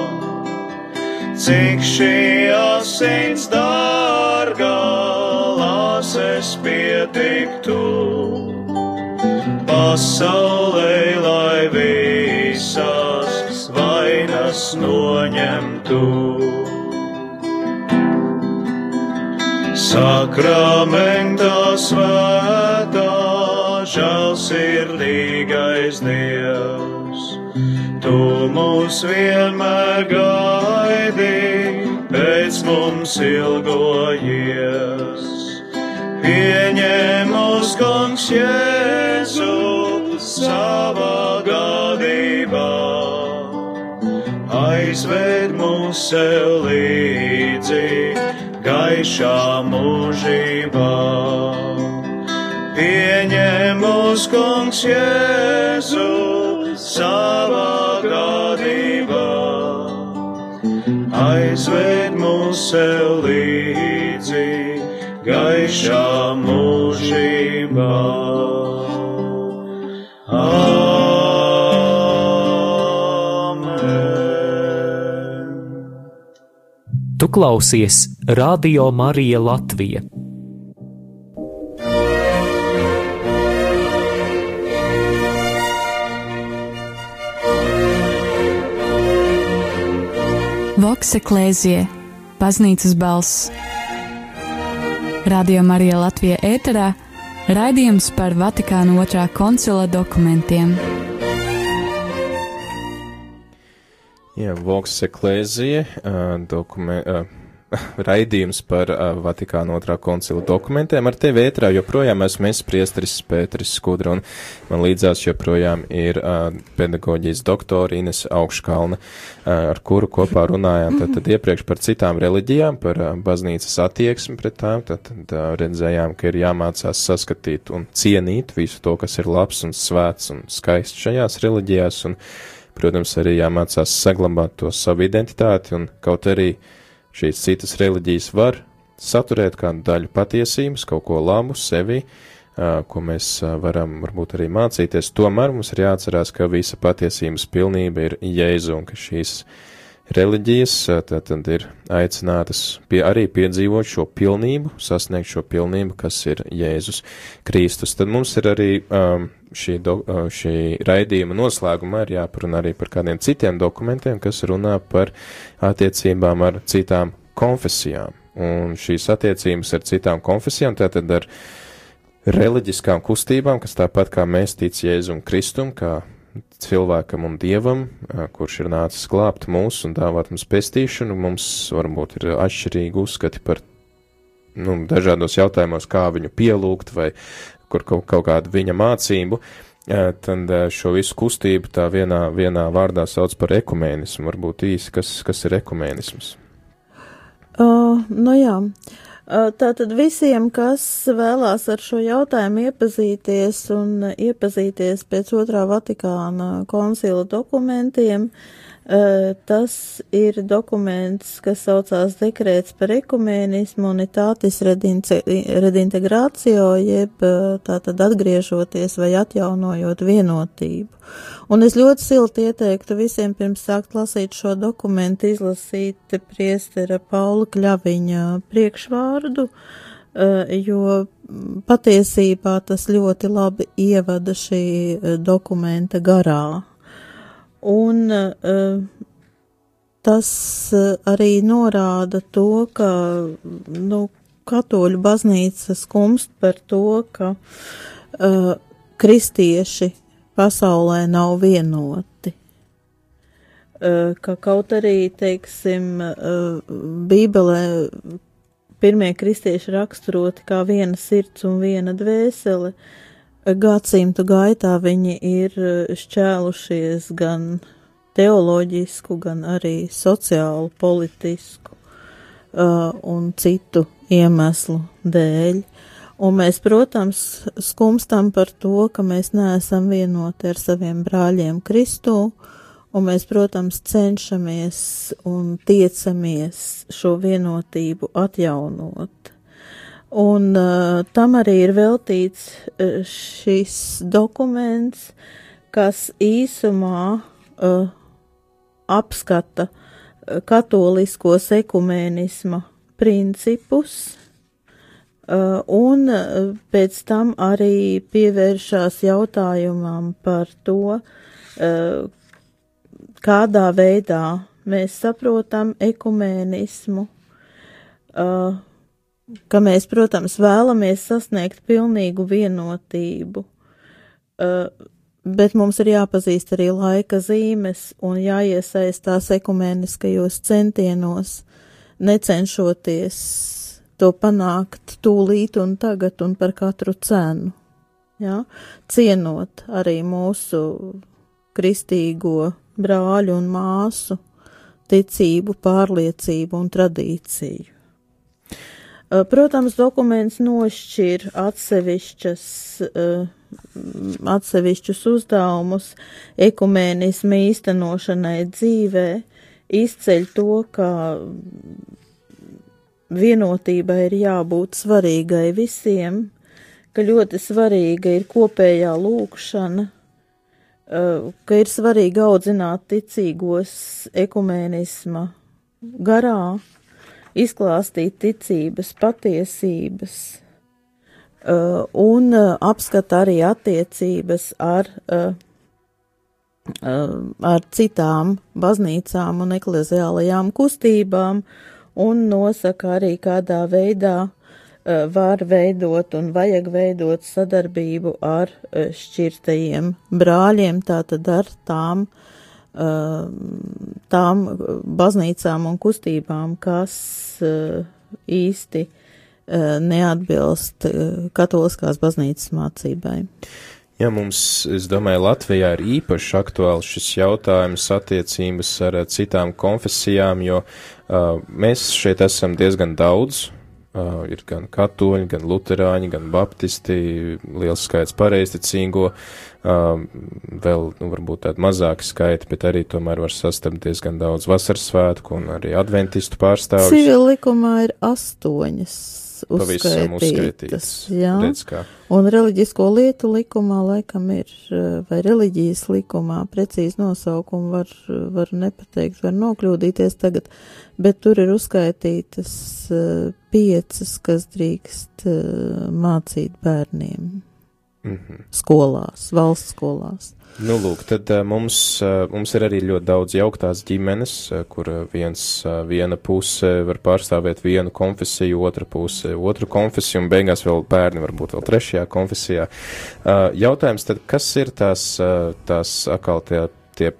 Cik šī asins dārgā, lāses pietiktu, pasaulē, lai visas vainas noņemtu. Sakramentā svētā, žēlsirdīgais Dievs, Tu mūs vienmēr gaidi, pēc mums ilgojies. Pieņem mūs, kungs, Jēzu savā gadībā, aizved mūs sev līdzi gaišā mūžībā. Pieņem mūs, kungs, Jēzu savā gadībā, aizved mūs sev līdzi gaišā mūžībā. Amen. Tu klausies Radio Marija Latvija. Voks eklēzie, baznīcas balss. Radio Marija Latvija ēterā raidījums par Vatikāna otrā koncila dokumentiem. Jā, Voks eklēzija, dokumentu raidījums par uh, Vatikāna otrā koncila dokumentiem. Ar tevi ētrā joprojām esmu es, priesteris Pēteris Skudra, un man līdzās joprojām ir uh, pedagoģijas doktora Ines Augškalna, uh, ar kuru kopā runājām tad, tad iepriekš par citām reliģijām, par uh, baznīcas attieksmi pret tām, tad, tad uh, redzējām, ka ir jāmācās saskatīt un cienīt visu to, kas ir labs un svēts un skaists šajās reliģijās, un, protams, arī jāmācās saglabāt to savu identitāti, un kaut arī uh, Šīs citas reliģijas var saturēt kādu daļu patiesības, kaut ko labu sevi, ko mēs varam varbūt arī mācīties. Tomēr mums ir jāatcerās, ka visa patiesības pilnība ir Jēzu un ka šīs reliģijas tad, tad ir aicinātas pie, arī piedzīvot šo pilnību, sasniegt šo pilnību, kas ir Jēzus Kristus. Tad mums ir arī um, šī, do, šī raidījuma noslēgumā ir jāparunā arī par kādiem citiem dokumentiem, kas runā par attiecībām ar citām konfesijām. Un šīs attiecības ar citām konfesijām, tātad ar reliģiskām kustībām, kas tāpat kā mēs tic Jēzum Kristum, kā cilvēkam un dievam, kurš ir nācis glābt mūs un dāvāt mums pestīšanu, mums varbūt ir atšķirīgi uzskati par nu, dažādos jautājumos, kā viņu pielūgt vai kur kaut, kaut kādu viņa mācību, tad šo visu kustību tā vienā, vienā vārdā sauc par ekumēnismu. Varbūt īsi, kas, kas ir ekumēnisms? Uh, nu jā. Uh, tātad visiem, kas vēlās ar šo jautājumu iepazīties un iepazīties pēc otrā Vatikāna koncila dokumentiem, uh, Tas ir dokuments, kas saucās dekrēts par ekumēnismu unitātis redintegrācio, jeb tātad atgriežoties vai atjaunojot vienotību. Un es ļoti silti ieteiktu visiem pirms sākt lasīt šo dokumentu izlasīt priestera Paula Kļaviņa priekšvārdu, jo patiesībā tas ļoti labi ievada šī dokumenta garā un uh, tas uh, arī norāda to, ka, nu, katoļu baznīca skumst par to, ka uh, kristieši pasaulē nav vienoti. Uh, ka kaut arī, teiksim, uh, Bībelē pirmie kristieši raksturoti kā viena sirds un viena dvēsele, uh, gadsimtu gaitā viņi ir eh, šķēlušies gan teoloģisku, gan arī sociālu, politisku uh, un citu iemeslu dēļ. Un mēs, protams, skumstam par to, ka mēs neesam vienoti ar saviem brāļiem Kristū, un mēs, protams, cenšamies un tiecamies šo vienotību atjaunot. Un uh, tam arī ir veltīts uh, šis dokuments, kas īsumā uh, apskata katoliskos ekumēnisma principus, un pēc tam arī pievēršās jautājumam par to, kādā veidā mēs saprotam ekumēnismu. Uh, ka mēs, protams, vēlamies sasniegt pilnīgu vienotību, uh, bet mums ir jāpazīst arī laika zīmes un jāiesaistās ekumēniskajos centienos, necenšoties to panākt tūlīt un tagad un par katru cenu. Ja? Cienot arī mūsu kristīgo brāļu un māsu ticību, pārliecību un tradīciju. Protams, dokuments nošķir atsevišķas, atsevišķus uzdevumus ekumēnismu īstenošanai dzīvē, izceļ to, ka vienotībai ir jābūt svarīgai visiem, ka ļoti svarīga ir kopējā lūkšana, ka ir svarīgi audzināt ticīgos ekumēnisma garā, izklāstīt ticības patiesības uh, un uh, apskata arī attiecības ar, uh, ar citām baznīcām un ekleziālajām kustībām un nosaka arī kādā veidā var veidot un vajag veidot sadarbību ar šķirtajiem brāļiem, tātad ar tām uh, tām baznīcām un kustībām, kas uh, īsti uh, neatbilst katoliskās baznīcas mācībai. Jā, mums, es domāju, Latvijā ir īpaši aktuāls šis jautājums attiecības ar citām konfesijām, jo uh, mēs šeit esam diezgan daudz, Uh, ir gan katoļi, gan luterāņi, gan baptisti, liels skaits pareizticīgo, uh, vēl, nu, varbūt tādi mazāki skaiti, bet arī tomēr var sastapt diezgan daudz vasaras svētku un arī adventistu pārstāvjus. Civil likumā ir astoņas Pavisam uzskaitītas. Jā. Redz, kā. Un reliģisko lietu likumā laikam ir, vai reliģijas likumā precīzi nosaukumu var, var nepateikt, var nokļūdīties tagad, bet tur ir uzskaitītas piecas, kas drīkst mācīt bērniem. Mm -hmm. Skolās, valsts skolās. Nu, lūk, tad uh, mums, uh, mums ir arī ļoti daudz jauktās ģimenes, uh, kur viens, viena puse var pārstāvēt vienu konfesiju, otra puse otru konfesiju, un beigās vēl bērni varbūt vēl trešajā konfesijā. Jautājums tad, kas ir tās, tās atkal tie, tie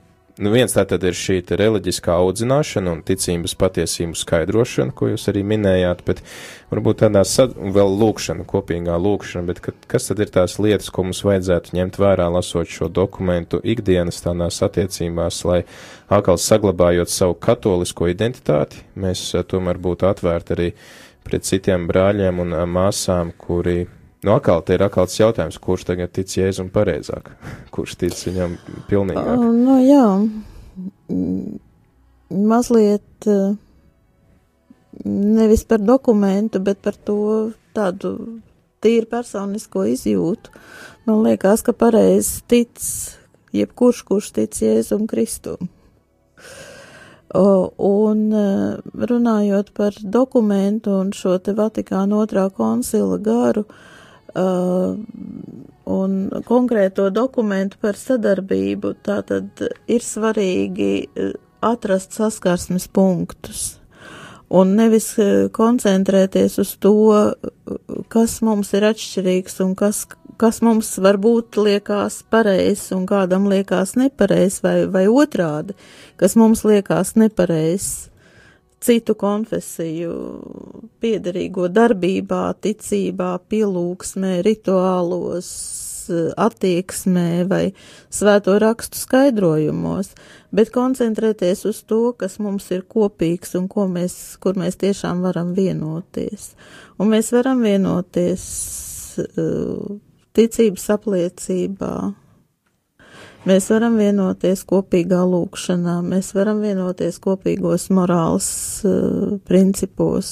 Nu, viens tā tad ir šī reliģiskā audzināšana un ticības patiesību skaidrošana, ko jūs arī minējāt, bet varbūt tādā sad, vēl lūkšana, kopīgā lūkšana, bet ka, kas tad ir tās lietas, ko mums vajadzētu ņemt vērā, lasot šo dokumentu ikdienas tādās attiecībās, lai atkal saglabājot savu katolisko identitāti, mēs eh, tomēr būtu atvērti arī pret citiem brāļiem un eh, māsām, kuri Nu, atkal te ir atkal tas jautājums, kurš tagad tic Jēzum pareizāk, <laughs> kurš tic viņam pilnīgāk. Uh, nu, jā, mazliet uh, nevis par dokumentu, bet par to tādu tīri personisko izjūtu. Man liekas, ka pareizi tic jebkurš, kurš tic Jēzum Kristum. Un runājot par dokumentu un šo te Vatikāna otrā konsila garu, Uh, un konkrēto dokumentu par sadarbību, tātad ir svarīgi atrast saskarsmes punktus. Un nevis koncentrēties uz to, kas mums ir atšķirīgs un kas, kas mums varbūt liekas pareizs un kādam liekas nepareizs vai, vai otrādi, kas mums liekas nepareizs citu konfesiju piederīgo darbībā, ticībā, pielūgsmē, rituālos, attieksmē vai svēto rakstu skaidrojumos, bet koncentrēties uz to, kas mums ir kopīgs un ko mēs, kur mēs tiešām varam vienoties. Un mēs varam vienoties uh, ticības apliecībā, Mēs varam vienoties kopīgā lūkšanā, mēs varam vienoties kopīgos morāls uh, principos.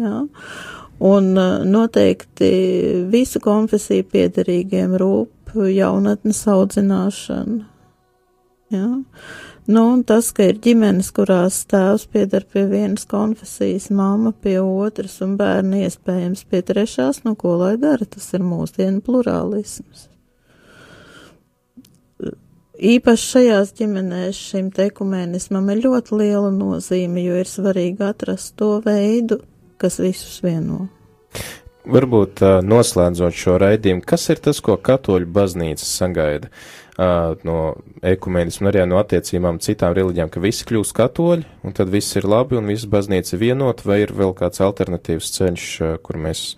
Jā. Un uh, noteikti visu konfesiju piedarīgiem rūp jaunatnes audzināšana. Jā. Nu, un tas, ka ir ģimenes, kurās tēvs piedar pie vienas konfesijas, mamma pie otras un bērni iespējams pie trešās, nu ko lai dara, tas ir mūsdienu plurālisms. Īpaši šajās ģimenēs šim tekumēnismam ir ļoti liela nozīme, jo ir svarīgi atrast to veidu, kas visus vieno. Varbūt noslēdzot šo raidījumu, kas ir tas, ko katoļu baznīca sagaida uh, no ekumēnismu un arī no attiecībām citām reliģijām, ka visi kļūst katoļi, un tad viss ir labi, un visa baznīca vienot, vai ir vēl kāds alternatīvs ceļš, uh, kur mēs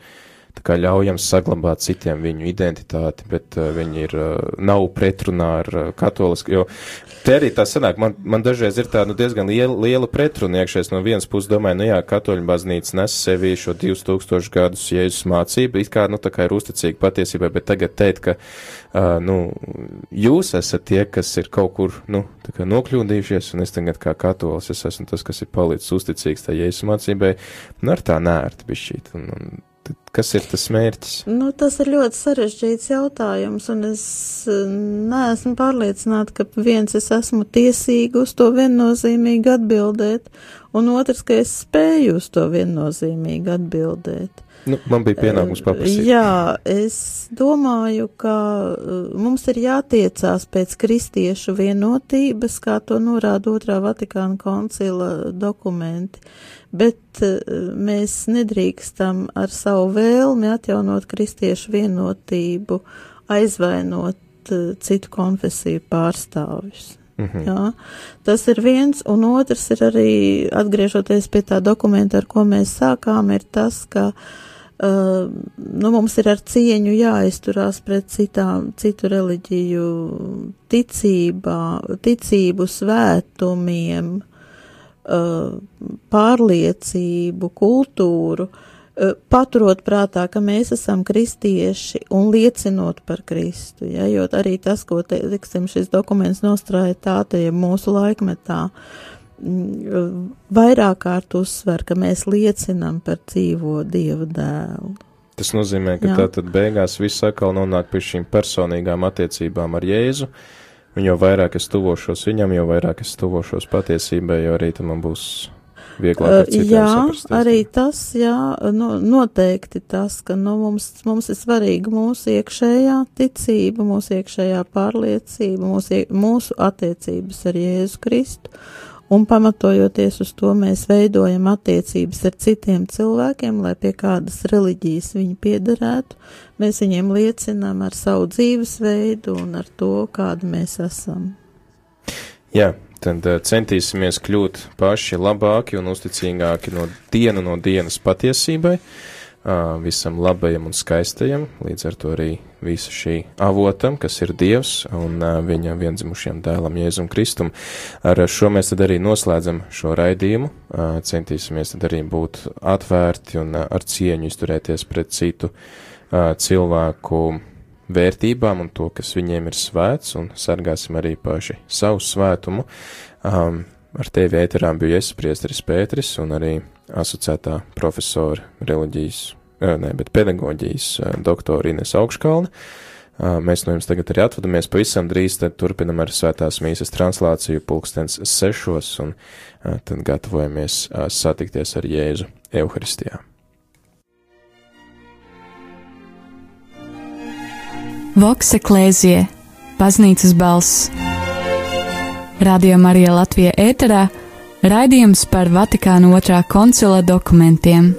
tā kā ļaujam saglabāt citiem viņu identitāti, bet uh, viņi ir, uh, nav pretrunā ar uh, katolisku, jo te arī tā sanāk, man, man dažreiz ir tā, nu, diezgan liela, liela pretruna iekšēs no vienas puses domāju, nu jā, katoļu baznīca nes sevī šo 2000 gadus Jēzus mācību, it kā, nu, tā kā ir uzticīga patiesībai, bet tagad teikt, ka, uh, nu, jūs esat tie, kas ir kaut kur, nu, tā kā nokļūdījušies, un es tagad kā katolis, es esmu tas, kas ir palicis uzticīgs tā Jēzus mācībai, nu, ar tā nērti bišķīt, un, un Kas ir tas mērķis? Nu, tas ir ļoti sarežģīts jautājums, un es eh, neesmu pārliecināta, ka viens es esmu tiesīga uz to viennozīmīgi atbildēt, un otrs, ka es spēju uz to viennozīmīgi atbildēt. Nu, man bija pienākums paprasīt. Jā, es domāju, ka mums ir jātiecās pēc kristiešu vienotības, kā to norāda otrā Vatikāna koncila dokumenti, bet mēs nedrīkstam ar savu vēlmi atjaunot kristiešu vienotību, aizvainot citu konfesiju pārstāvjus. -hmm. Jā, tas ir viens, un otrs ir arī, atgriežoties pie tā dokumenta, ar ko mēs sākām, ir tas, ka uh, Uh, nu, mums ir ar cieņu jāizturās pret citām, citu reliģiju ticībā, ticību svētumiem, uh, pārliecību, kultūru, uh, paturot prātā, ka mēs esam kristieši un liecinot par Kristu, ja, jo arī tas, ko, te, liksim, šis dokuments nostrāja tā, te mūsu laikmetā, uh, vairāk kārt uzsver, ka mēs liecinam par dzīvo Dieva dēlu. Tas nozīmē, ka Jā. tā tad beigās viss atkal nonāk pie šīm personīgām attiecībām ar Jēzu, un jo vairāk es tuvošos viņam, jo vairāk es tuvošos patiesībai, jo arī tam būs vieglāk. Uh, jā, saprast, arī tas, jā, no, noteikti tas, ka nu, mums, mums ir svarīga mūsu iekšējā ticība, mūsu iekšējā pārliecība, mūsu, mūsu attiecības ar Jēzu Kristu un pamatojoties uz to mēs veidojam attiecības ar citiem cilvēkiem, lai pie kādas reliģijas viņi piederētu. Mēs viņiem liecinām ar savu dzīvesveidu un ar to, kāda mēs esam. Jā, tad uh, centīsimies kļūt paši labāki un uzticīgāki no dienu no dienas patiesībai. Visam labajam un skaistajam, līdz ar to arī visa šī avotam, kas ir Dievs un viņa vienzimušiem dēlam Jēzum Kristum. Ar šo mēs tad arī noslēdzam šo raidījumu, centīsimies tad arī būt atvērti un ar cieņu izturēties pret citu cilvēku vērtībām un to, kas viņiem ir svēts, un sargāsim arī paši savu svētumu. Um, ar tevi ēterā bija es, priesteris Pēteris, un arī asociētā profesora reliģijas, ne, bet pedagoģijas doktora Ines Augškalne. Mēs no jums tagad arī atvadamies pavisam drīz, tad turpinam ar svētās mīsas translāciju pulkstens sešos un tad gatavojamies satikties ar Jēzu Euharistijā. Vokse Klēzie, baznīcas balss. Radio Marija Latvija ēterā Raidījums par Vatikāna otrā koncila dokumentiem.